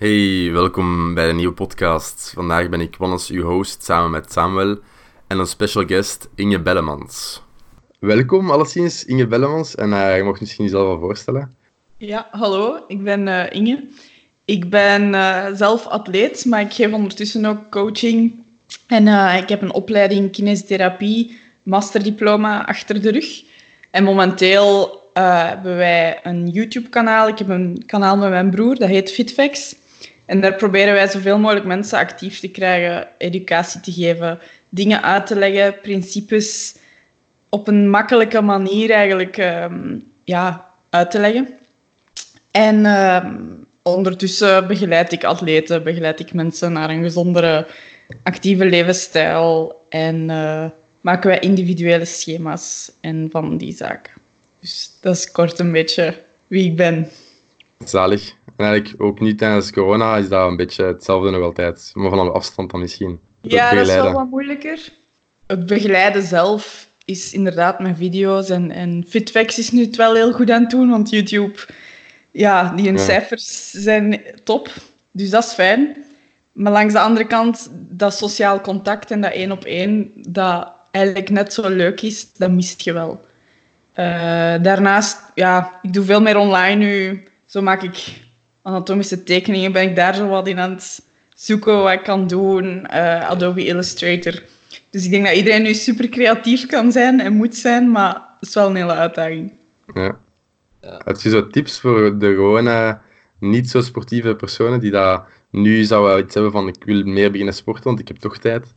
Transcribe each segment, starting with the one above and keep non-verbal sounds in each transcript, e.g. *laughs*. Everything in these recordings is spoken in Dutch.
Hey, welkom bij de nieuwe podcast. Vandaag ben ik Wannes, uw host, samen met Samuel en een special guest, Inge Bellemans. Welkom alleszins, Inge Bellemans. En uh, je mag misschien jezelf wel voorstellen. Ja, hallo, ik ben uh, Inge. Ik ben uh, zelf atleet, maar ik geef ondertussen ook coaching. En ik heb een opleiding kinesiotherapie, masterdiploma achter de rug. En momenteel hebben wij een YouTube-kanaal. Ik heb een kanaal met mijn broer, dat heet Fitfex. En daar proberen wij zoveel mogelijk mensen actief te krijgen, educatie te geven, dingen uit te leggen, principes op een makkelijke manier eigenlijk um, ja, uit te leggen. En um, ondertussen begeleid ik atleten, begeleid ik mensen naar een gezondere, actieve levensstijl en uh, maken wij individuele schema's en van die zaken. Dus dat is kort een beetje wie ik ben. Zalig. En eigenlijk ook niet tijdens corona is dat een beetje hetzelfde nog altijd. Maar van een afstand dan misschien. Ja, dat is wel wat moeilijker. Het begeleiden zelf is inderdaad met video's. En, en Fitvex is nu het wel heel goed aan het doen, want YouTube, ja, die ja. cijfers zijn top. Dus dat is fijn. Maar langs de andere kant, dat sociaal contact en dat één op één, dat eigenlijk net zo leuk is, dat mist je wel. Uh, daarnaast, ja, ik doe veel meer online nu. Zo maak ik anatomische tekeningen, ben ik daar zo wat in aan het zoeken wat ik kan doen. Uh, Adobe Illustrator. Dus ik denk dat iedereen nu super creatief kan zijn en moet zijn, maar het is wel een hele uitdaging. Ja. ja. Heb je zo tips voor de gewone, niet zo sportieve personen die dat nu zouden iets hebben van ik wil meer beginnen sporten, want ik heb toch tijd?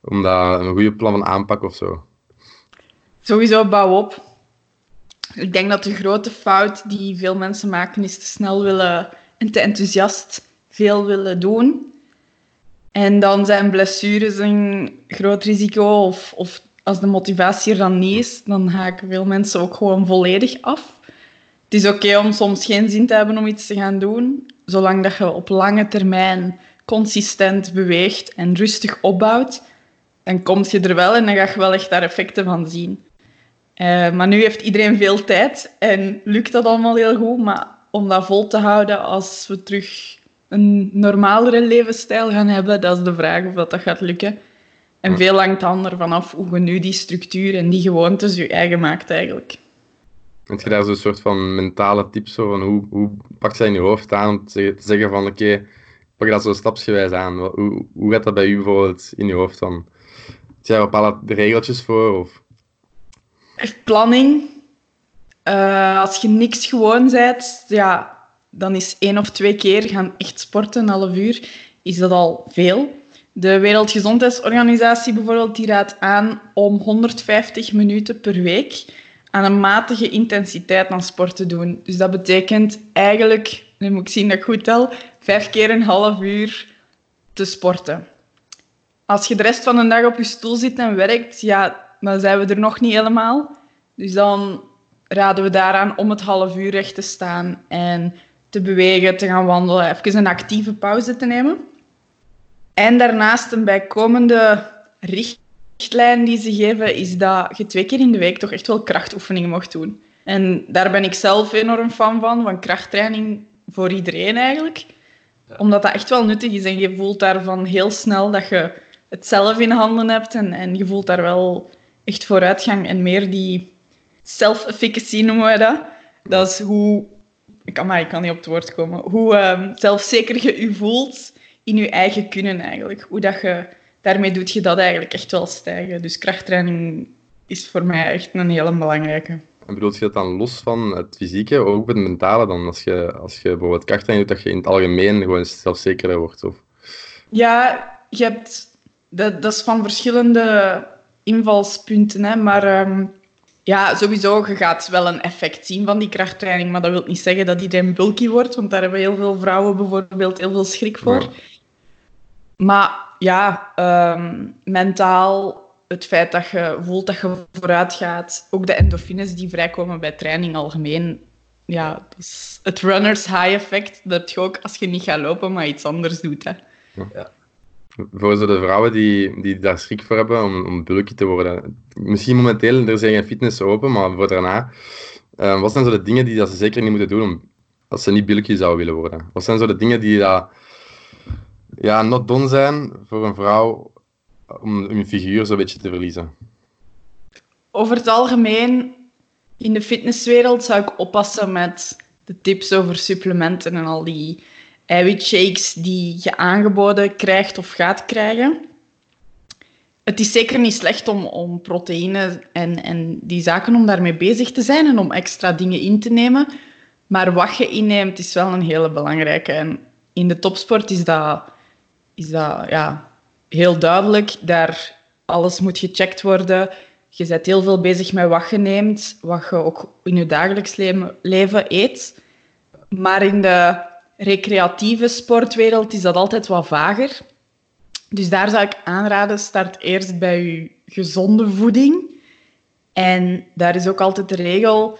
Om daar een goede plan van aanpak of zo? Sowieso bouw op. Ik denk dat de grote fout die veel mensen maken is te snel willen en te enthousiast veel willen doen. En dan zijn blessures een groot risico. Of, of als de motivatie er dan niet is, dan haken veel mensen ook gewoon volledig af. Het is oké om soms geen zin te hebben om iets te gaan doen, zolang dat je op lange termijn consistent beweegt en rustig opbouwt, dan kom je er wel en dan ga je wel echt daar effecten van zien. Uh, maar nu heeft iedereen veel tijd en lukt dat allemaal heel goed. Maar om dat vol te houden als we terug een normalere levensstijl gaan hebben, dat is de vraag of dat, dat gaat lukken. En veel hangt dan ervan af hoe je nu die structuur en die gewoontes je eigen maakt eigenlijk. Heb je daar zo'n soort van mentale tips van hoe, hoe pak je in je hoofd aan om te zeggen van oké, okay, pak dat zo stapsgewijs aan. Hoe, hoe gaat dat bij u bijvoorbeeld in je hoofd dan? Heb bepaalde regeltjes voor? Of? Planning. Uh, als je niks gewoon bent, ja, dan is één of twee keer gaan echt sporten, een half uur, is dat al veel. De Wereldgezondheidsorganisatie bijvoorbeeld, die raadt aan om 150 minuten per week aan een matige intensiteit aan sport te doen. Dus dat betekent eigenlijk, nu moet ik zien dat ik goed tel, vijf keer een half uur te sporten. Als je de rest van de dag op je stoel zit en werkt, ja, dan zijn we er nog niet helemaal. Dus dan raden we daaraan om het half uur recht te staan en te bewegen, te gaan wandelen, even een actieve pauze te nemen. En daarnaast een bijkomende richtlijn die ze geven, is dat je twee keer in de week toch echt wel krachtoefeningen mag doen. En daar ben ik zelf enorm fan van, van krachttraining voor iedereen eigenlijk. Omdat dat echt wel nuttig is en je voelt daarvan heel snel dat je het zelf in handen hebt en, en je voelt daar wel echt vooruitgang en meer die self-efficacy noemen we dat. Dat is hoe, ik kan, maar ik kan niet op het woord komen, hoe um, zelfzeker je je voelt in je eigen kunnen eigenlijk. Hoe dat je, daarmee doet je dat eigenlijk echt wel stijgen. Dus krachttraining is voor mij echt een hele belangrijke. En bedoelt je dat dan los van het fysieke, ook het mentale dan? Als je, als je bijvoorbeeld krachttraining doet, dat je in het algemeen gewoon zelfzekerder wordt? Of? Ja, je hebt, dat, dat is van verschillende invalspunten. Hè, maar um, ja, sowieso, je gaat wel een effect zien van die krachttraining. Maar dat wil niet zeggen dat iedereen bulky wordt. Want daar hebben heel veel vrouwen bijvoorbeeld heel veel schrik voor. Ja. Maar ja, um, mentaal, het feit dat je voelt dat je vooruit gaat. Ook de endorfines die vrijkomen bij training algemeen. Ja, dus het runners high effect, dat heb je ook als je niet gaat lopen, maar iets anders doet. Hè. Ja voor zo de vrouwen die, die daar schrik voor hebben om, om bulky te worden. Misschien momenteel, er zijn geen fitness open, maar voor daarna. Uh, wat zijn zo de dingen die dat ze zeker niet moeten doen om als ze niet bulky zou willen worden? Wat zijn zo de dingen die uh, ja, not done zijn voor een vrouw om hun figuur zo'n beetje te verliezen? Over het algemeen, in de fitnesswereld zou ik oppassen met de tips over supplementen en al die eiwitshakes die je aangeboden krijgt of gaat krijgen. Het is zeker niet slecht om, om proteïne en, en die zaken om daarmee bezig te zijn en om extra dingen in te nemen. Maar wat je inneemt is wel een hele belangrijke. En in de topsport is dat, is dat ja, heel duidelijk. Daar alles moet gecheckt worden. Je bent heel veel bezig met wat je neemt, wat je ook in je dagelijks leven eet. Maar in de recreatieve sportwereld is dat altijd wat vager. Dus daar zou ik aanraden, start eerst bij je gezonde voeding. En daar is ook altijd de regel,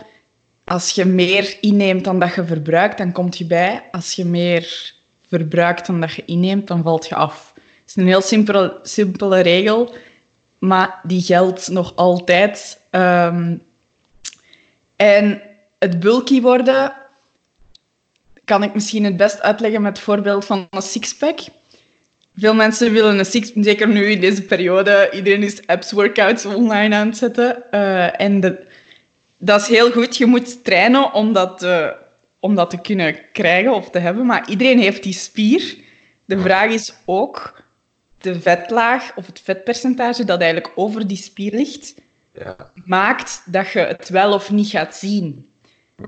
als je meer inneemt dan dat je verbruikt, dan komt je bij. Als je meer verbruikt dan dat je inneemt, dan valt je af. Het is een heel simpele, simpele regel, maar die geldt nog altijd. Um, en het bulky worden kan ik misschien het best uitleggen met het voorbeeld van een sixpack. Veel mensen willen een six, zeker nu in deze periode. Iedereen is apps, workouts online aan het zetten. Uh, en de, dat is heel goed. Je moet trainen om dat, uh, om dat te kunnen krijgen of te hebben. Maar iedereen heeft die spier. De vraag is ook de vetlaag of het vetpercentage dat eigenlijk over die spier ligt, ja. maakt dat je het wel of niet gaat zien.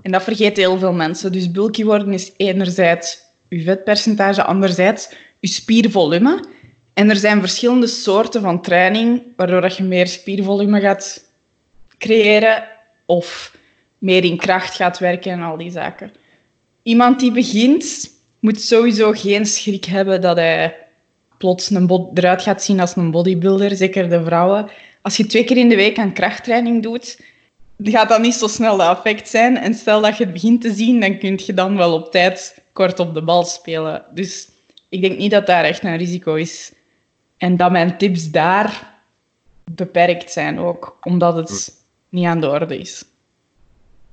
En dat vergeten heel veel mensen. Dus bulky worden is enerzijds je vetpercentage, anderzijds je spiervolume. En er zijn verschillende soorten van training waardoor dat je meer spiervolume gaat creëren of meer in kracht gaat werken en al die zaken. Iemand die begint, moet sowieso geen schrik hebben dat hij plots een eruit gaat zien als een bodybuilder, zeker de vrouwen. Als je twee keer in de week aan krachttraining doet, gaat dat niet zo snel de effect zijn. En stel dat je het begint te zien, dan kun je dan wel op tijd kort op de bal spelen. Dus ik denk niet dat daar echt een risico is. En dat mijn tips daar beperkt zijn ook, omdat het niet aan de orde is.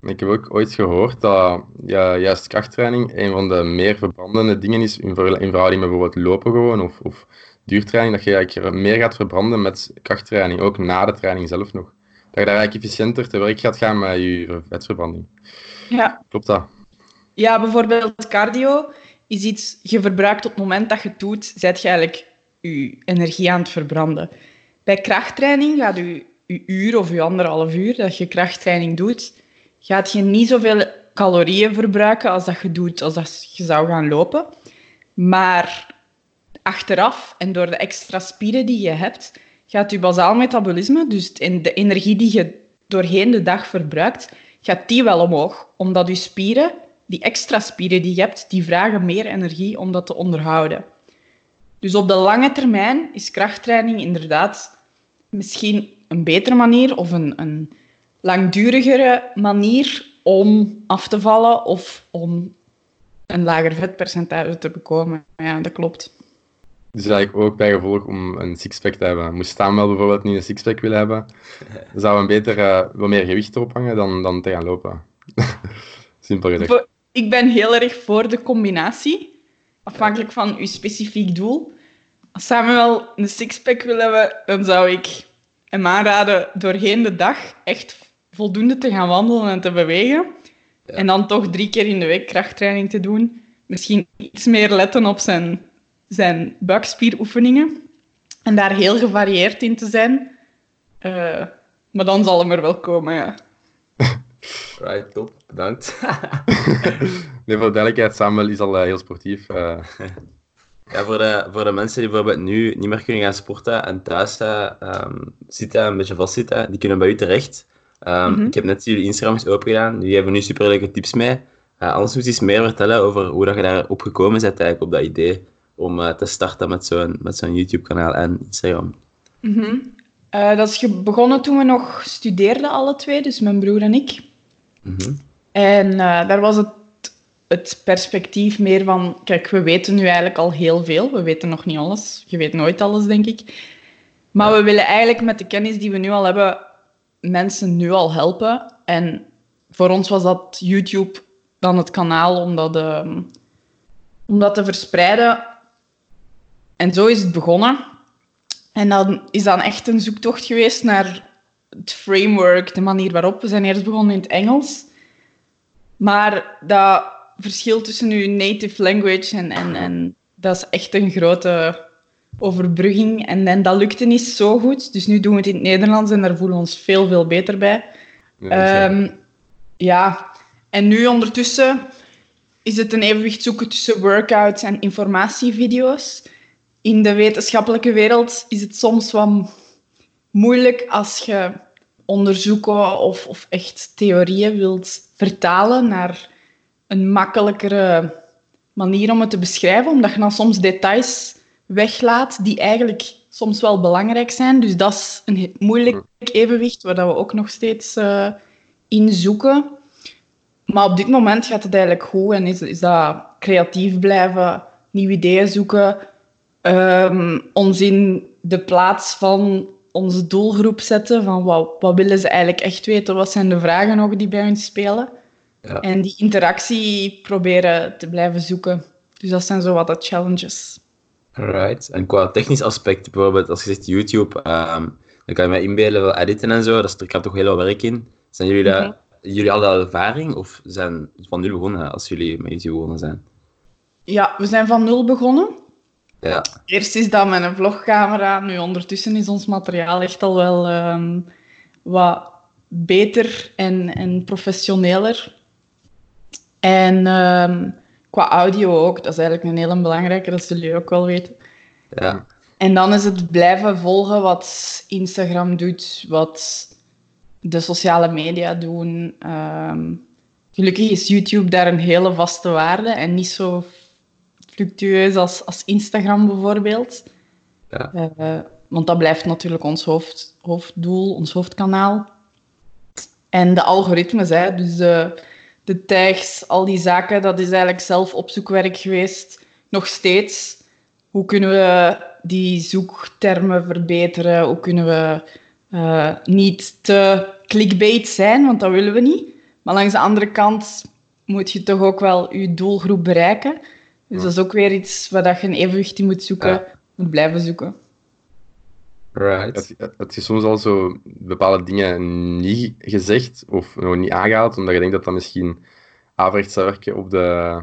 Ik heb ook ooit gehoord dat ja, juist krachttraining een van de meer verbrandende dingen is in, in verhouding met bijvoorbeeld lopen gewoon of, of duurtraining, dat je eigenlijk meer gaat verbranden met krachttraining, ook na de training zelf nog. Dat je daar eigenlijk efficiënter te werk gaat gaan met je vetverbranding. Ja. Klopt dat? Ja, bijvoorbeeld cardio is iets je verbruikt op het moment dat je het doet, zet je eigenlijk je energie aan het verbranden. Bij krachttraining gaat je, je uur of je anderhalf uur dat je krachttraining doet, gaat je niet zoveel calorieën verbruiken als dat je doet als dat je zou gaan lopen. Maar achteraf en door de extra spieren die je hebt, gaat je bazaal metabolisme, dus de energie die je doorheen de dag verbruikt, gaat die wel omhoog. Omdat je spieren, die extra spieren die je hebt, die vragen meer energie om dat te onderhouden. Dus op de lange termijn is krachttraining inderdaad misschien een betere manier of een, een langdurigere manier om af te vallen of om een lager vetpercentage te bekomen. Ja, dat klopt. Dus eigenlijk ook bijgevolg om een sixpack te hebben. Moest wel bijvoorbeeld niet een sixpack willen hebben, dan *laughs* zou een beter uh, wat meer gewicht erop hangen dan, dan te gaan lopen. *laughs* Simpel gezegd. Ik ben heel erg voor de combinatie, afhankelijk van uw specifiek doel. Als Samuel een sixpack wil hebben, dan zou ik hem aanraden doorheen de dag echt voldoende te gaan wandelen en te bewegen. En dan toch drie keer in de week krachttraining te doen. Misschien iets meer letten op zijn, zijn buikspieroefeningen. En daar heel gevarieerd in te zijn. Uh, maar dan zal hem er wel komen, ja. *laughs* Right, top. Bedankt. *laughs* nee, voor de duidelijkheid, Samuel is al uh, heel sportief. Uh. Ja, voor de, voor de mensen die bijvoorbeeld nu niet meer kunnen gaan sporten en thuis um, zitten, een beetje vastzitten, die kunnen bij u terecht. Um, mm -hmm. Ik heb net jullie Instagrams open gedaan. Jullie hebben nu super leuke tips mee. Uh, anders moet je eens meer vertellen over hoe dat je daarop gekomen bent eigenlijk, op dat idee om uh, te starten met zo'n met zo'n YouTube-kanaal en Instagram. Mm -hmm. uh, dat is begonnen toen we nog studeerden, alle twee, dus mijn broer en ik. Mm -hmm. En daar was het, het perspectief meer van, kijk, we weten nu eigenlijk al heel veel. We weten nog niet alles. Je weet nooit alles, denk ik. Maar ja. we willen eigenlijk met de kennis die we nu al hebben mensen nu al helpen. En voor ons was dat YouTube dan het kanaal om dat, ehm, om dat te verspreiden. En zo is het begonnen. En dan is dan echt een zoektocht geweest naar het framework, de manier waarop. We zijn eerst begonnen in het Engels. Maar dat verschil tussen uw native language en, en, en dat is echt een grote overbrugging. En, en dat lukte niet zo goed. Dus nu doen we het in het Nederlands en daar voelen we ons veel, veel beter bij. Ja, um, ja. en nu ondertussen is het een evenwicht zoeken tussen workouts en informatievideo's. In de wetenschappelijke wereld is het soms wat moeilijk als je onderzoeken of, of echt theorieën wilt vertalen naar een makkelijkere manier om het te beschrijven, omdat je dan soms details weglaat die eigenlijk soms wel belangrijk zijn. Dus dat is een moeilijk evenwicht waar we ook nog steeds uh, in zoeken. Maar op dit moment gaat het eigenlijk goed en is, is dat creatief blijven, nieuwe ideeën zoeken, um, ons in de plaats van onze doelgroep zetten, van wat, wat willen ze eigenlijk echt weten, wat zijn de vragen nog die bij hun spelen. Ja. En die interactie proberen te blijven zoeken. Dus dat zijn zo wat de challenges. Right. En qua technisch aspect, bijvoorbeeld als je zegt YouTube, um, dan kan je met inbeelden wel editen en zo, dat kan toch heel veel werk in. Zijn jullie, dat, mm jullie al dat ervaring of zijn van nul begonnen als jullie met YouTube begonnen zijn? Ja, we zijn van nul begonnen. Ja. Eerst is dat met een vlogcamera, nu ondertussen is ons materiaal echt al wel um, wat beter en, en professioneler. En um, qua audio ook, dat is eigenlijk een hele belangrijke, dat zullen jullie ook wel weten. Ja. En dan is het blijven volgen wat Instagram doet, wat de sociale media doen. Um, gelukkig is YouTube daar een hele vaste waarde en niet zo fluctueus als, als Instagram bijvoorbeeld. Ja. Uh, want dat blijft natuurlijk ons hoofd, hoofddoel, ons hoofdkanaal. En de algoritmes, hè, dus de, de tags, al die zaken, dat is eigenlijk zelf opzoekwerk geweest. Nog steeds. Hoe kunnen we die zoektermen verbeteren? Hoe kunnen we uh, niet te clickbait zijn, want dat willen we niet. Maar langs de andere kant moet je toch ook wel je doelgroep bereiken. Dus dat is ook weer iets waar je een evenwicht in moet zoeken, ja. moet blijven zoeken. Right. Heb je soms al zo bepaalde dingen niet gezegd of nog niet aangehaald, omdat je denkt dat dat misschien averecht zou werken op, de,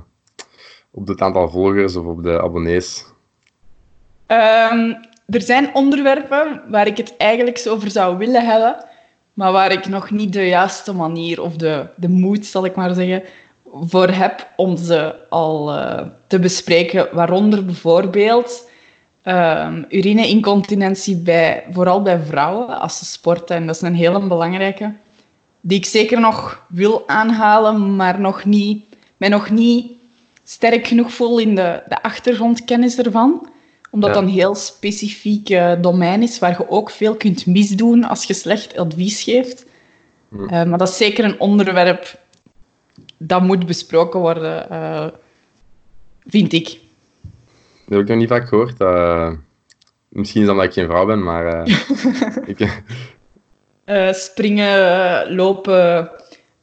op het aantal volgers of op de abonnees? Um, er zijn onderwerpen waar ik het eigenlijk over zou willen hebben, maar waar ik nog niet de juiste manier of de, de moed, zal ik maar zeggen, voor heb om ze al uh, te bespreken. Waaronder bijvoorbeeld um, urine-incontinentie, bij, vooral bij vrouwen als ze sporten. En dat is een hele belangrijke, die ik zeker nog wil aanhalen, maar nog niet, mij nog niet sterk genoeg voel in de, de achtergrondkennis ervan omdat dat een heel specifiek uh, domein is waar je ook veel kunt misdoen als je slecht advies geeft. Uh, maar dat is zeker een onderwerp dat moet besproken worden, uh, vind ik. Dat heb ik nog niet vaak gehoord. misschien is dat omdat ik geen vrouw ben, maar... *laughs* ik... springen, lopen...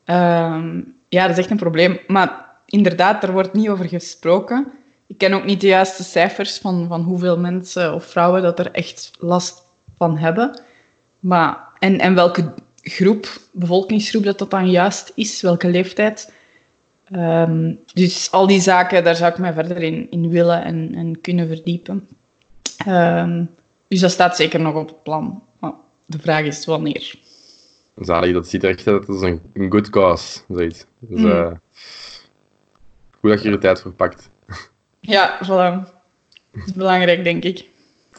Ehm, ja, dat is echt een probleem. Maar inderdaad, er wordt niet over gesproken ik ken ook niet de juiste cijfers van, van hoeveel mensen of vrouwen dat er echt last van hebben. Maar, en, en welke groep, bevolkingsgroep dat dat dan juist is, welke leeftijd. Um, dus al die zaken, daar zou ik mij verder in, in willen en, en kunnen verdiepen. Um, dus dat staat zeker nog op het plan. Maar de vraag is wanneer. Zalig, dat ziet er echt uit als een, een good cause, zoiets. Dus, mm. uh, goed dat je er tijd voor pakt. Ja, voilà. Dat is belangrijk, denk ik.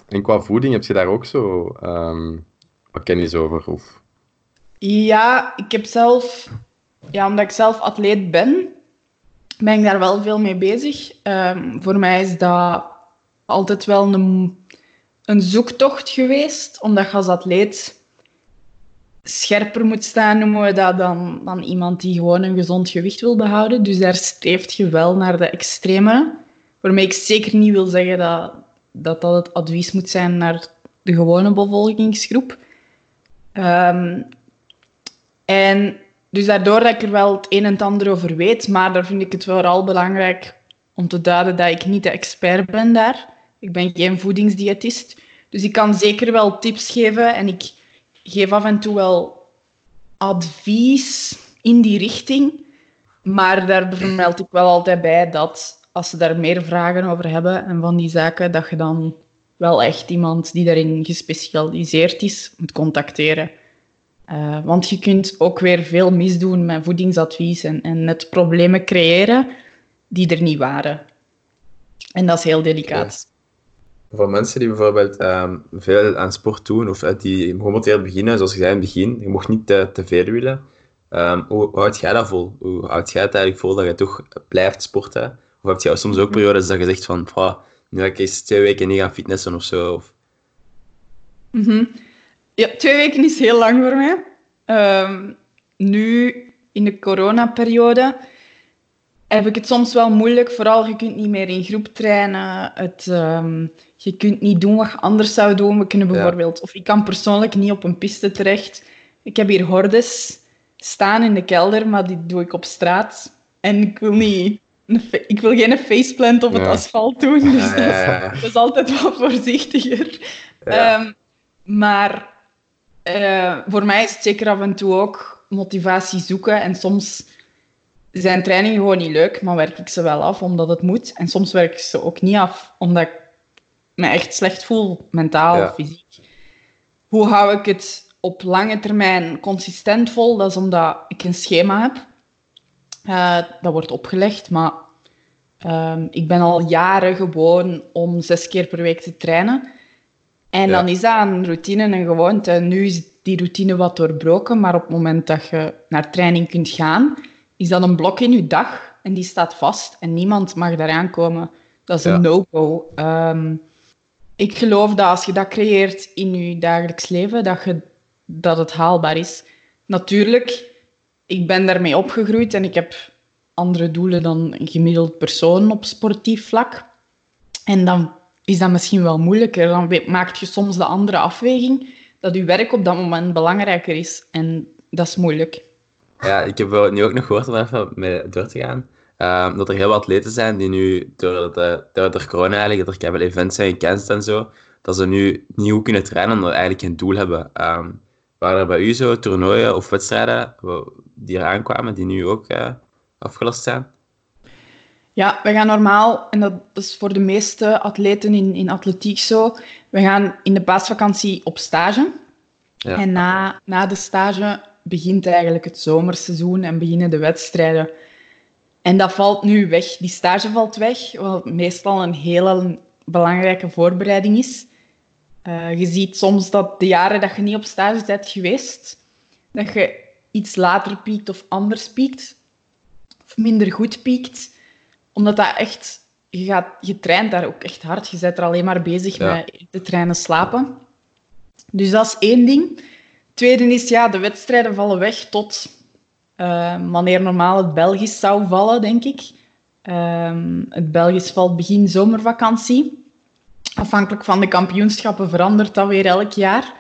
En qua voeding, heb je daar ook zo um, wat kennis over? Of? Ja, ik heb zelf... Ja, omdat ik zelf atleet ben, ben ik daar wel veel mee bezig. Um, voor mij is dat altijd wel een, een zoektocht geweest, omdat je als atleet scherper moet staan, noemen we dat, dan, dan iemand die gewoon een gezond gewicht wil behouden. Dus daar streeft je wel naar de extreme. Waarmee ik zeker niet wil zeggen dat dat, dat het advies moet zijn naar de gewone bevolkingsgroep. Um, en dus daardoor dat ik er wel het een en ander over weet, maar daar vind ik het vooral belangrijk om te duiden dat ik niet de expert ben daar. Ik ben geen voedingsdiëtist. Dus ik kan zeker wel tips geven en ik geef af en toe wel advies in die richting. Maar daar vermeld ik wel altijd bij dat als ze daar meer vragen over hebben en van die zaken, dat je dan wel echt iemand die daarin gespecialiseerd is moet contacteren. Uh, want je kunt ook weer veel misdoen met voedingsadvies en, en net problemen creëren die er niet waren. En dat is heel delicaat. Voor mensen die bijvoorbeeld um, veel aan sport doen of die gemotiveerd beginnen, zoals je zei in het begin, je mocht niet te, te veel willen. Um, hoe, hoe houd jij dat vol? Hoe houd jij het eigenlijk vol dat je toch blijft sporten? Of heb je soms ook periodes dat je zegt van, nu ga ik eens twee weken niet gaan fitnessen of zo? Of... Mm -hmm. Ja, twee weken is heel lang voor mij. Um, nu, in de coronaperiode, heb ik het soms wel moeilijk. Vooral, je kunt niet meer in groep trainen. Het, um, je kunt niet doen wat je anders zou doen. We kunnen bijvoorbeeld... Of ik kan persoonlijk niet op een piste terecht. Ik heb hier hordes staan in de kelder, maar die doe ik op straat. En ik wil niet... Ik wil geen faceplant op het asfalt doen, dus dat, is, altijd wat voorzichtiger. Um, maar uh, voor mij is het zeker af en toe ook motivatie zoeken. En soms zijn trainingen gewoon niet leuk, maar werk ik ze wel af omdat het moet. En soms werk ik ze ook niet af omdat ik me echt slecht voel, mentaal, ja. fysiek. Hoe hou ik het op lange termijn consistent vol? Dat is omdat ik een schema heb. Uh, dat wordt opgelegd, maar uh, ik ben al jaren gewoon om zes keer per week te trainen. En dan is dat een routine en gewoonte. Nu is die routine wat doorbroken, maar op het moment dat je naar training kunt gaan, is dat een blok in je dag en die staat vast en niemand mag daaraan komen. Dat is een no-go. Ehm, ik geloof dat als je dat creëert in je dagelijks leven, dat, je, dat het haalbaar is. Natuurlijk, ik ben daarmee opgegroeid en ik heb andere doelen dan een gemiddeld persoon op sportief vlak. En dan is dat misschien wel moeilijker. Dan maak je soms de andere afweging dat je werk op dat moment belangrijker is. En dat is moeilijk. Ja, ik heb nu ook nog gehoord om even mee door te gaan. Uh, dat er heel wat atleten zijn die nu, door de, door de corona dat er veel events zijn gecanceld en zo, dat ze nu niet goed kunnen trainen ze eigenlijk geen doel hebben. Um, waren er bij u zo toernooien of wedstrijden die eraan kwamen, die nu ook uh, afgelast zijn? Ja, we gaan normaal, en dat is voor de meeste atleten in, in atletiek zo, we gaan in de paasvakantie op stage. Ja. En na, na de stage begint eigenlijk het zomerseizoen en beginnen de wedstrijden. En dat valt nu weg. Die stage valt weg, wat meestal een hele belangrijke voorbereiding is. Uh, je ziet soms dat de jaren dat je niet op stage bent geweest, dat je iets later piekt of anders piekt, of minder goed piekt omdat dat echt... Je, gaat, je traint daar ook echt hard. Je bent er alleen maar bezig met te trainen slapen. Dus dat is één ding. Tweede is, ja, de wedstrijden vallen weg tot uh, wanneer normaal het Belgisch zou vallen, denk ik. Uh, het Belgisch valt begin zomervakantie. Afhankelijk van de kampioenschappen verandert dat weer elk jaar.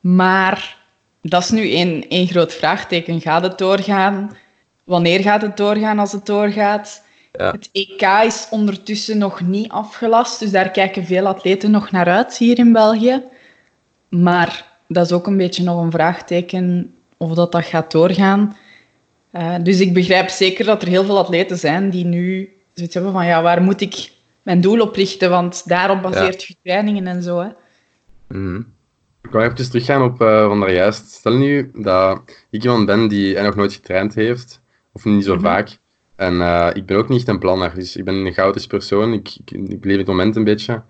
Maar dat is nu één, één groot vraagteken. Gaat het doorgaan? Wanneer gaat het doorgaan als het doorgaat? Het EK is ondertussen nog niet afgelast, dus daar kijken veel atleten nog naar uit hier in België. Maar dat is ook een beetje nog een vraagteken of dat, dat gaat doorgaan. Uh, dus ik begrijp zeker dat er heel veel atleten zijn die nu zoiets hebben van ja, waar moet ik mijn doel op richten? Want daarop baseert je trainingen en zo. Hè. Mm Ik wil even teruggaan op uh, van. Stel nu dat ik iemand ben die nog nooit getraind heeft, of niet zo mm -hmm. vaak, en uh, ik ben ook niet een planner, dus ik ben een chaotisch persoon. Ik, ik, ik leef het moment een beetje.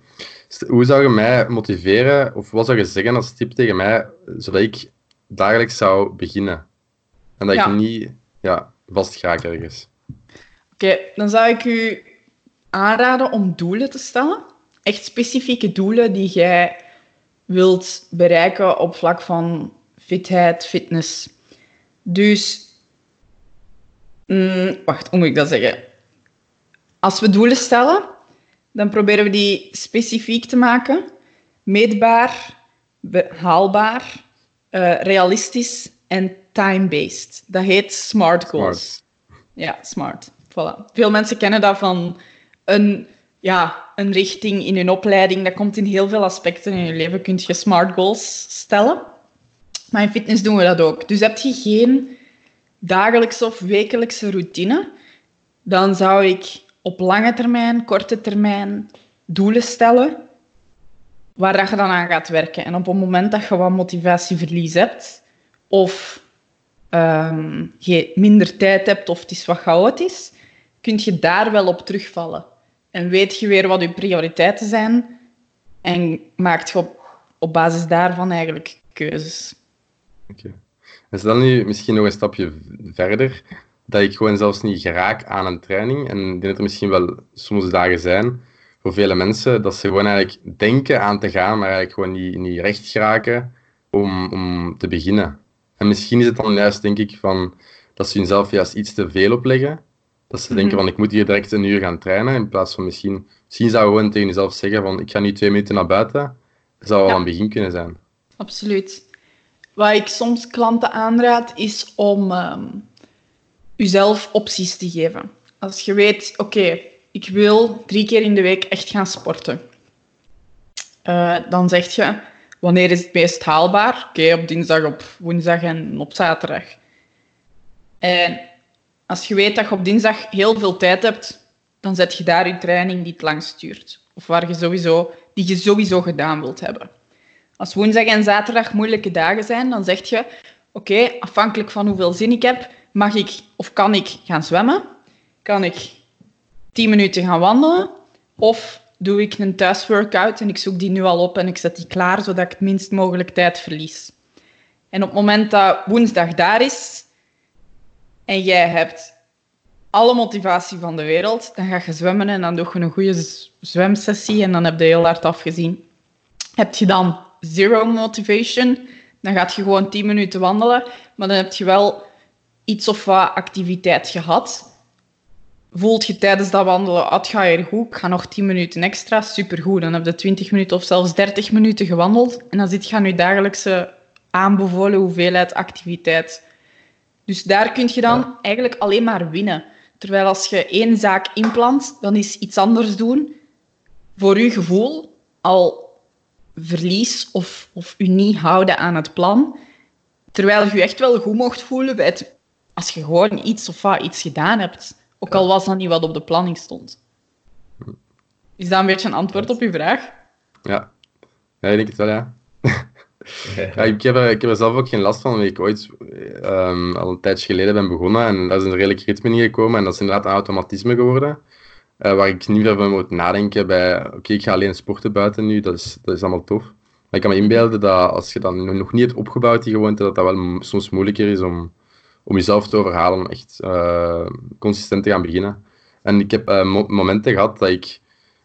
Hoe zou je mij motiveren, of wat zou je zeggen als tip tegen mij, zodat ik dagelijks zou beginnen? En dat ja. ik niet ja, vast ga ergens. Oké, okay, dan zou ik u aanraden om doelen te stellen. Echt specifieke doelen die jij wilt bereiken op vlak van fitheid, fitness. Dus Mm, wacht, hoe moet ik dat zeggen? Als we doelen stellen, dan proberen we die specifiek te maken, meetbaar, haalbaar, uh, realistisch en time-based. Dat heet SMART goals. Smart. Ja, SMART. Voilà. Veel mensen kennen dat van een, ja, een richting in hun opleiding. Dat komt in heel veel aspecten in je leven. Kun je SMART goals stellen. Maar in fitness doen we dat ook. Dus heb je geen dagelijkse of wekelijkse routine, dan zou ik op lange termijn, korte termijn doelen stellen waar dat je dan aan gaat werken. En op het moment dat je wat motivatieverlies hebt, of ehm, je minder tijd hebt of het is wat chaotisch, kun je daar wel op terugvallen. En weet je weer wat je prioriteiten zijn en maakt je op, basis daarvan eigenlijk keuzes. Oké. En dan nu misschien nog een stapje verder, dat ik gewoon zelfs niet geraak aan een training. En ik denk dat er misschien wel soms dagen zijn voor vele mensen dat ze gewoon eigenlijk denken aan te gaan, maar eigenlijk gewoon niet, niet recht geraken om, om te beginnen. En misschien is het dan juist, denk ik, van, dat ze hunzelf juist iets te veel opleggen. Dat ze denken Mhm. van, ik moet hier direct een uur gaan trainen, in plaats van misschien... Misschien zou je gewoon tegen jezelf zeggen van, ik ga nu twee minuten naar buiten. Dat zou al Ja. een begin kunnen zijn. Absoluut. Wat ik soms klanten aanraad, is om ehm jezelf opties te geven. Als je weet, oké, ik wil drie keer in de week echt gaan sporten. Eh, dan zeg je, wanneer is het meest haalbaar? Oké, op dinsdag, op woensdag en op zaterdag. En als je weet dat je op dinsdag heel veel tijd hebt, dan zet je daar je training die het langst duurt. Of waar je sowieso, die je sowieso gedaan wilt hebben. Als woensdag en zaterdag moeilijke dagen zijn, dan zeg je: Oké, afhankelijk van hoeveel zin ik heb, mag ik of kan ik gaan zwemmen? Kan ik 10 minuten gaan wandelen? Of doe ik een thuisworkout en ik zoek die nu al op en ik zet die klaar zodat ik het minst mogelijk tijd verlies? En op het moment dat woensdag daar is en jij hebt alle motivatie van de wereld, dan ga je zwemmen en dan doe je een goede zwemsessie en dan heb je heel hard afgezien. Heb je dan zero motivation, dan gaat je gewoon 10 minuten wandelen, maar dan heb je wel iets of wat activiteit gehad. Voelt je tijdens dat wandelen, ah, het gaat hier goed, ik ga nog 10 minuten extra, supergoed. Dan heb je 20 minuten of zelfs 30 minuten gewandeld en dan zit je aan je dagelijkse aanbevolen hoeveelheid activiteit. Dus daar kun je dan eigenlijk alleen maar winnen. Terwijl als je één zaak inplant, dan is iets anders doen voor je gevoel al verlies of, of u niet houden aan het plan. Terwijl je je echt wel goed mocht voelen bij het, als je gewoon iets of wat iets gedaan hebt. Ook al was dat niet wat op de planning stond. Is dat een beetje een antwoord op uw vraag? Ja, ja ik denk het wel, ja. *laughs* Ja, ik, heb er, ik heb er zelf ook geen last van, omdat ik ooit ehm, al een tijdje geleden ben begonnen en daar is een redelijk ritme in gekomen en dat is inderdaad een automatisme geworden, eh, waar ik niet meer van moet nadenken bij, oké, ik ga alleen sporten buiten nu, dat is, dat is allemaal tof. Maar ik kan me inbeelden dat als je dan nog niet hebt opgebouwd, die gewoonte, dat dat wel soms moeilijker is om, om jezelf te overhalen om echt eh, consistent te gaan beginnen. En ik heb eh, mo- momenten gehad dat ik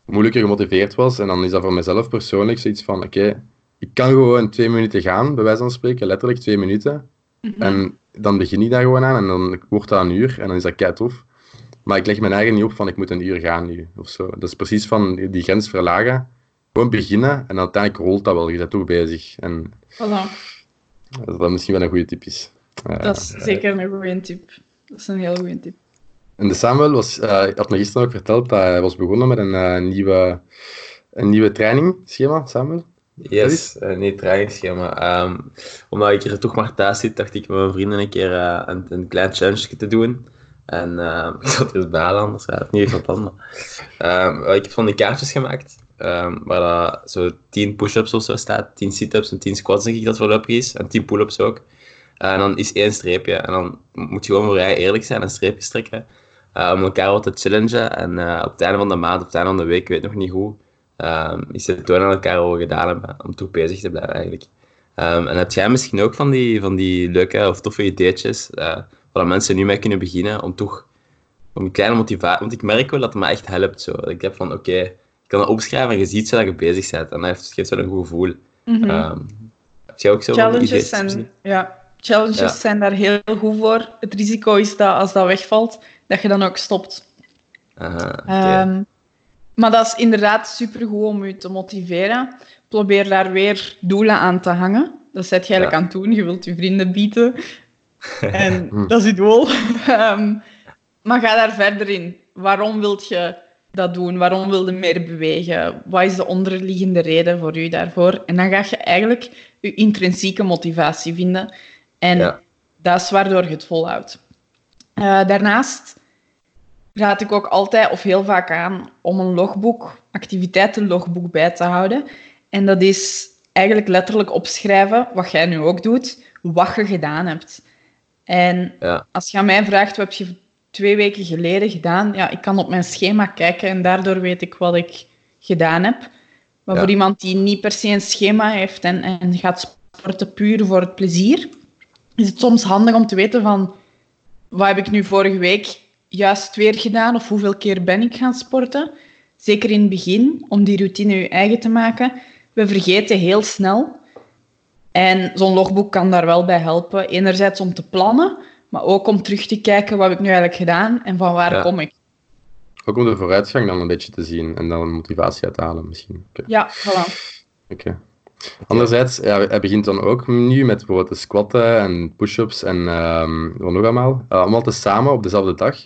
moeilijker gemotiveerd was en dan is dat voor mezelf persoonlijk zoiets van, oké, ik kan gewoon twee minuten gaan, bij wijze van spreken, letterlijk twee minuten. En dan begin ik daar gewoon aan en dan wordt dat een uur en dan is dat kei tof. Maar ik leg mijn eigen niet op van ik moet een uur gaan nu of zo. Dat is precies van die grens verlagen. Gewoon beginnen en uiteindelijk rolt dat wel. Je bent toch bezig. En Voilà. dat is misschien wel een goede tip is. Eh, Dat is zeker een goede tip. Dat is een heel goede tip. En de Samuel was, eh, had me gisteren ook verteld dat hij was begonnen met een, eh, nieuwe, een nieuwe trainingsschema, Samuel. Yes, uh, nee, trainingsschema. Ehm, omdat ik hier toch maar thuis zit, dacht ik met mijn vrienden een keer eh, een, een klein challenge te doen. En ehm, *laughs* ik zat er eens bij anders, ja, het niet echt plan. Maar, ehm, ik heb van die kaartjes gemaakt, ehm, waar dat zo 10 push-ups of zo staat, 10 sit-ups en 10 squats denk ik dat voorlopig is, en 10 pull-ups ook. en dan is één streepje, en dan moet je gewoon voor jij eerlijk zijn en streepjes trekken. eh, om elkaar wat te challengen. En eh, op het einde van de maand, op het einde van de week, ik weet nog niet hoe, is het tonen aan elkaar wat gedaan hebben, om toch bezig te blijven eigenlijk. En heb jij misschien ook van die, van die leuke of toffe ideetjes, uh, waar mensen nu mee kunnen beginnen, om toch om een kleine motivatie, want ik merk wel dat het me echt helpt. Zo. Dat Ik heb van, oké, ik kan dat opschrijven en je ziet zo dat je bezig bent. En dat heeft, geeft wel een goed gevoel. Mhm. Ehm, heb jij ook zo Challenges, zijn, ja, challenges Ja. zijn daar heel goed voor. Het risico is dat als dat wegvalt, dat je dan ook stopt. Aha. Ehm, maar dat is inderdaad supergoed om je te motiveren. Probeer daar weer doelen aan te hangen. Dat zet je eigenlijk Ja. aan het doen. Je wilt je vrienden bieden. *laughs* En Hm. dat is het doel. *laughs* Ehm, maar ga daar verder in. Waarom wilt je dat doen? Waarom wil je meer bewegen? Wat is de onderliggende reden voor u daarvoor? En dan ga je eigenlijk je intrinsieke motivatie vinden. En Ja. dat is waardoor je het volhoudt. Eh, daarnaast raad ik ook altijd of heel vaak aan om een logboek, activiteitenlogboek bij te houden. En dat is eigenlijk letterlijk opschrijven, wat jij nu ook doet, wat je gedaan hebt. En Ja. als je aan mij vraagt, wat heb je twee weken geleden gedaan? Ja, ik kan op mijn schema kijken en daardoor weet ik wat ik gedaan heb. Maar Ja. voor iemand die niet per se een schema heeft en, en gaat sporten puur voor het plezier, is het soms handig om te weten van, wat heb ik nu vorige week juist weer gedaan of hoeveel keer ben ik gaan sporten? Zeker in het begin, om die routine je eigen te maken. We vergeten heel snel. En zo'n logboek kan daar wel bij helpen. Enerzijds om te plannen, maar ook om terug te kijken wat heb ik nu eigenlijk gedaan en van waar Ja. kom ik. Ook om de vooruitgang dan een beetje te zien en dan motivatie uit te halen misschien. Ja, voilà. Oké. Anderzijds, ja, hij begint dan ook nu met bijvoorbeeld de squatten en push-ups en ehm wat nog allemaal. Eh, allemaal tezamen op dezelfde dag.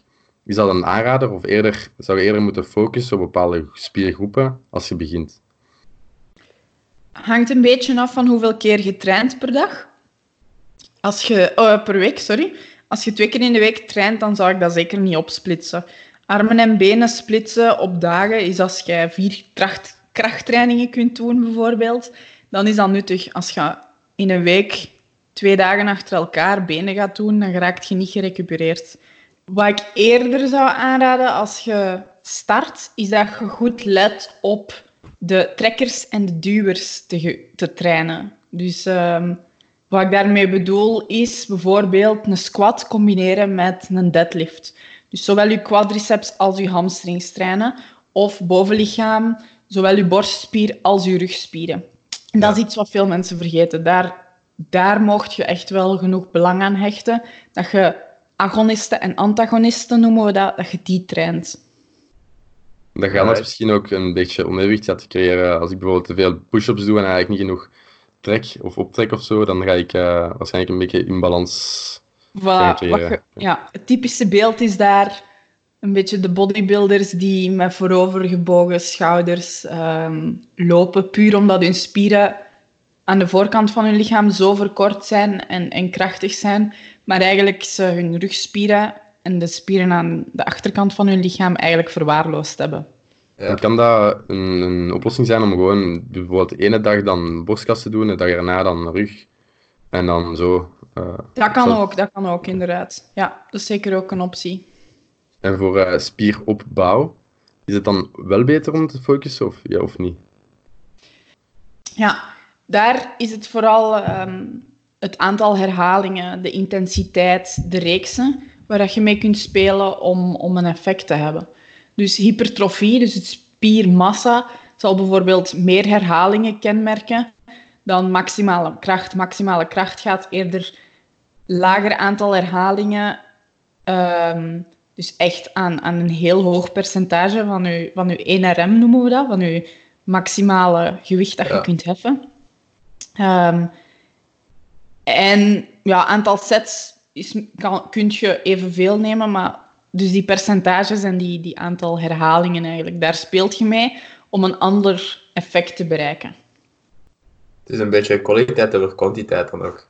Is dat een aanrader of eerder, zou je eerder moeten focussen op bepaalde spiergroepen als je begint? Hangt een beetje af van hoeveel keer je traint per dag. Als je, oh, per week, sorry. Als je twee keer in de week traint, dan zou ik dat zeker niet opsplitsen. Armen en benen splitsen op dagen is als je vier kracht, krachttrainingen kunt doen, bijvoorbeeld. Dan is dat nuttig. Als je in een week twee dagen achter elkaar benen gaat doen, dan raakt je niet gerecupereerd. Wat ik eerder zou aanraden als je start, is dat je goed let op de trekkers en de duwers te, te trainen. Dus ehm, wat ik daarmee bedoel is bijvoorbeeld een squat combineren met een deadlift. Dus zowel je quadriceps als je hamstrings trainen. Of bovenlichaam, zowel je borstspier als je rugspieren. En dat is iets wat veel mensen vergeten. Daar, daar mocht je echt wel genoeg belang aan hechten. Dat je agonisten en antagonisten noemen we dat, dat je die traint. Dat anders Ja. misschien ook een beetje onevenwicht gaat creëren. Als ik bijvoorbeeld te veel push-ups doe en eigenlijk niet genoeg trek of optrek of zo, dan ga ik eh, waarschijnlijk een beetje in balans. Voilà, ja, het typische beeld is daar een beetje de bodybuilders die met voorovergebogen schouders ehm, lopen, puur omdat hun spieren aan de voorkant van hun lichaam zo verkort zijn en, en krachtig zijn, maar eigenlijk ze hun rugspieren en de spieren aan de achterkant van hun lichaam eigenlijk verwaarloosd hebben. Ja. Kan dat een, een oplossing zijn om gewoon bijvoorbeeld de ene dag dan borstkas te doen, de dag erna dan rug. En dan zo. eh, Dat kan zo- ook, dat kan ook inderdaad. Ja, dat is zeker ook een optie. En voor eh, spieropbouw, is het dan wel beter om te focussen of, ja, of niet? Ja, daar is het vooral ehm, het aantal herhalingen, de intensiteit, de reeksen, waar dat je mee kunt spelen om, om een effect te hebben. Dus hypertrofie, dus het spiermassa, zal bijvoorbeeld meer herhalingen kenmerken dan maximale kracht. Maximale kracht gaat eerder lager aantal herhalingen, ehm, dus echt aan, aan een heel hoog percentage van je, van uw NRM noemen we dat, van je maximale gewicht dat je kunt heffen. Ehm, en ja, aantal sets is, kan, kun je evenveel nemen, maar dus die percentages en die, die aantal herhalingen eigenlijk, daar speelt je mee om een ander effect te bereiken. Het is een beetje kwaliteit over kwantiteit dan ook.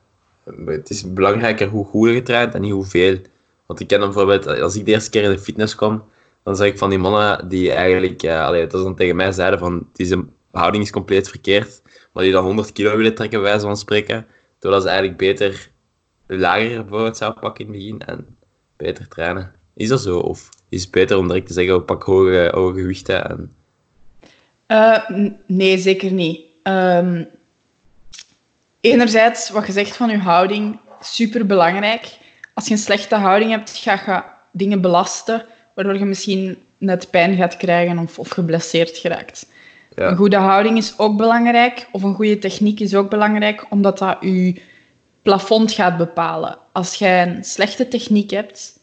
Het is belangrijker hoe goed je traint en niet hoeveel. Want ik ken dan bijvoorbeeld, als ik de eerste keer in de fitness kom, dan zag ik van die mannen die eigenlijk, eh, dat is dan tegen mij zeiden van, deze houding is compleet verkeerd, maar die dan 100 kilo willen trekken, bij wijze van spreken, terwijl ze eigenlijk beter lager bijvoorbeeld zou pakken in het begin en beter trainen. Is dat zo? Of is het beter om direct te zeggen, we pak hoge, hoge gewichten en... Eh, nee, zeker niet. Ehm, enerzijds, wat je zegt van je houding, super belangrijk. Als je een slechte houding hebt, ga je dingen belasten, waardoor je misschien net pijn gaat krijgen of, of geblesseerd geraakt. Ja. Een goede houding is ook belangrijk, of een goede techniek is ook belangrijk, omdat dat je plafond gaat bepalen. Als jij een slechte techniek hebt,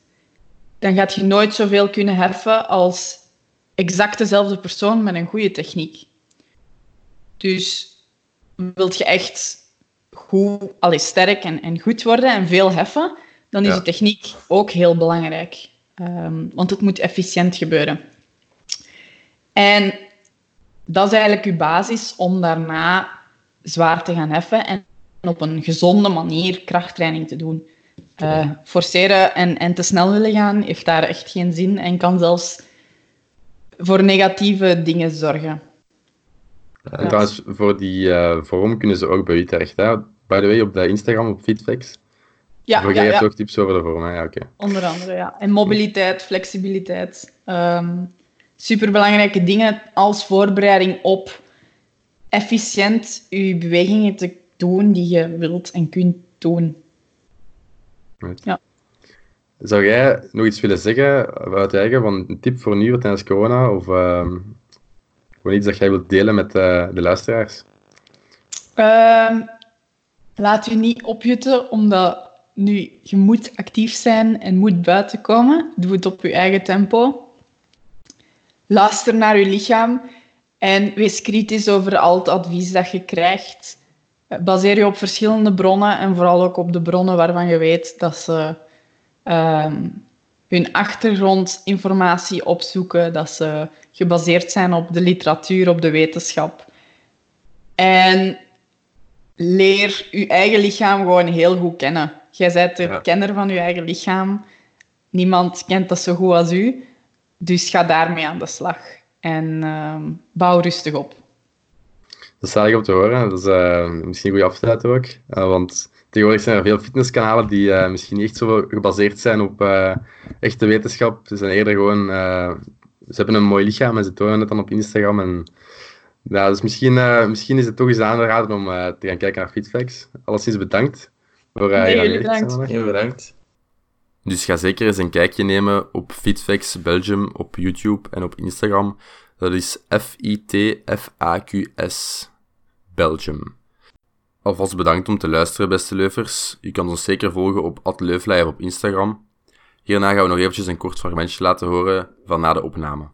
dan gaat je nooit zoveel kunnen heffen als exact dezelfde persoon met een goede techniek. Dus wilt je echt goed, allee, sterk en, en goed worden en veel heffen, dan is Ja. de techniek ook heel belangrijk. Ehm, want het moet efficiënt gebeuren. En dat is eigenlijk uw basis om daarna zwaar te gaan heffen en op een gezonde manier krachttraining te doen. Eh, forceren en, en te snel willen gaan heeft daar echt geen zin en kan zelfs voor negatieve dingen zorgen. En trouwens, voor die eh, vorm kunnen ze ook bij u terecht. Hè? By the way, op de Instagram, op Fitflex. Ja, Voor ja, jij hebt ja. ook tips over de vorm, hè? Ja, oké. onder andere. Ja. En mobiliteit, flexibiliteit. Ehm superbelangrijke dingen als voorbereiding op efficiënt je bewegingen te doen die je wilt en kunt doen. Right. Ja. Zou jij nog iets willen zeggen uit eigen, van een tip voor nu tijdens corona? Of ehm, gewoon iets dat jij wilt delen met eh, de luisteraars? Ehm, laat u niet opjutten, omdat nu je moet actief zijn en moet buiten komen. Doe het op je eigen tempo. Luister naar je lichaam en wees kritisch over al het advies dat je krijgt. Baseer je op verschillende bronnen en vooral ook op de bronnen waarvan je weet dat ze ehm, hun achtergrondinformatie opzoeken, dat ze gebaseerd zijn op de literatuur, op de wetenschap. En leer je eigen lichaam gewoon heel goed kennen. Jij bent de Ja. kenner van je eigen lichaam. Niemand kent dat zo goed als u. Dus ga daarmee aan de slag. En ehm, bouw rustig op. Dat is zalig om te horen. Dat is eh, misschien een goede afsluiter ook. Eh, want tegenwoordig zijn er veel fitnesskanalen die eh, misschien niet echt zo gebaseerd zijn op eh, echte wetenschap. Ze zijn eerder gewoon... eh, ze hebben een mooi lichaam en ze tonen het dan op Instagram. En, ja, dus misschien, eh, misschien is het toch eens aan te raden om eh, te gaan kijken naar Fitflex. Alleszins bedankt voor eh, Nee, je jullie aanwezigheid bedankt. Heel bedankt. Dus ga zeker eens een kijkje nemen op Fitflex Belgium op YouTube en op Instagram. Dat is F-I-T-F-A-Q-S Belgium. Alvast bedankt om te luisteren, beste leufers. U kan ons zeker volgen op @leufleier op Instagram. Hierna gaan we nog eventjes een kort fragmentje laten horen van na de opname.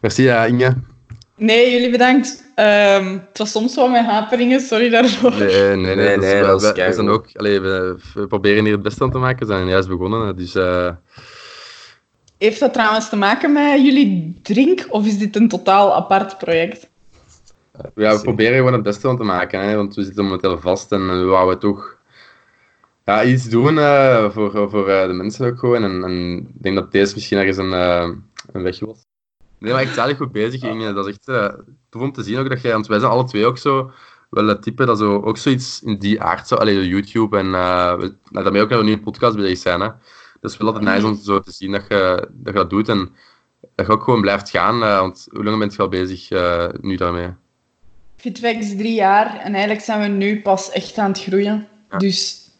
Merci Inge. Nee, jullie bedankt. Ehm, het was soms wel met haperingen, sorry daarvoor. Nee, nee, nee. Nee, dat is- we- we, zijn ook, allee, we, we proberen hier het beste van te maken. We zijn juist begonnen, dus... eh, Heeft dat trouwens te maken met jullie drink of is dit een totaal apart project? Ja, we proberen gewoon het beste van te maken, hè, want we zitten momenteel vast en we wouden toch ja, iets doen eh, voor, voor eh, de mensen ook gewoon. En, en ik denk dat deze misschien ergens een, eh, een weg was. Nee, maar echt zalig goed bezig, Inge. Dat is echt tof om te zien ook dat jij, want wij zijn alle twee ook zo wel het type dat zo, ook zoiets in die aard zou, allee, YouTube en uh, we, nou, daarmee ook dat we nu een podcast bezig zijn. Hè. Dus wel altijd nice om zo te zien dat je dat, je dat doet en dat je ook gewoon blijft gaan, eh, want hoe lang ben je al bezig eh, nu daarmee? Fitvex is drie jaar en eigenlijk zijn we nu pas echt aan het groeien. Ja. Dus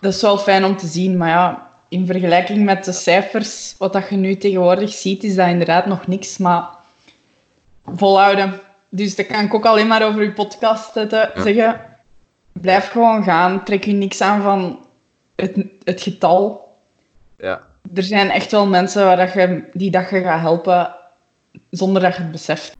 dat is wel fijn om te zien. Maar ja, in vergelijking met de cijfers, wat dat je nu tegenwoordig ziet, is dat inderdaad nog niks. Maar volhouden. Dus dat kan ik ook alleen maar over uw podcast zetten, Ja. zeggen. Blijf gewoon gaan. Trek je niks aan van het, het getal. Ja. Er zijn echt wel mensen waar dat je, die dat je gaat helpen zonder dat je het beseft.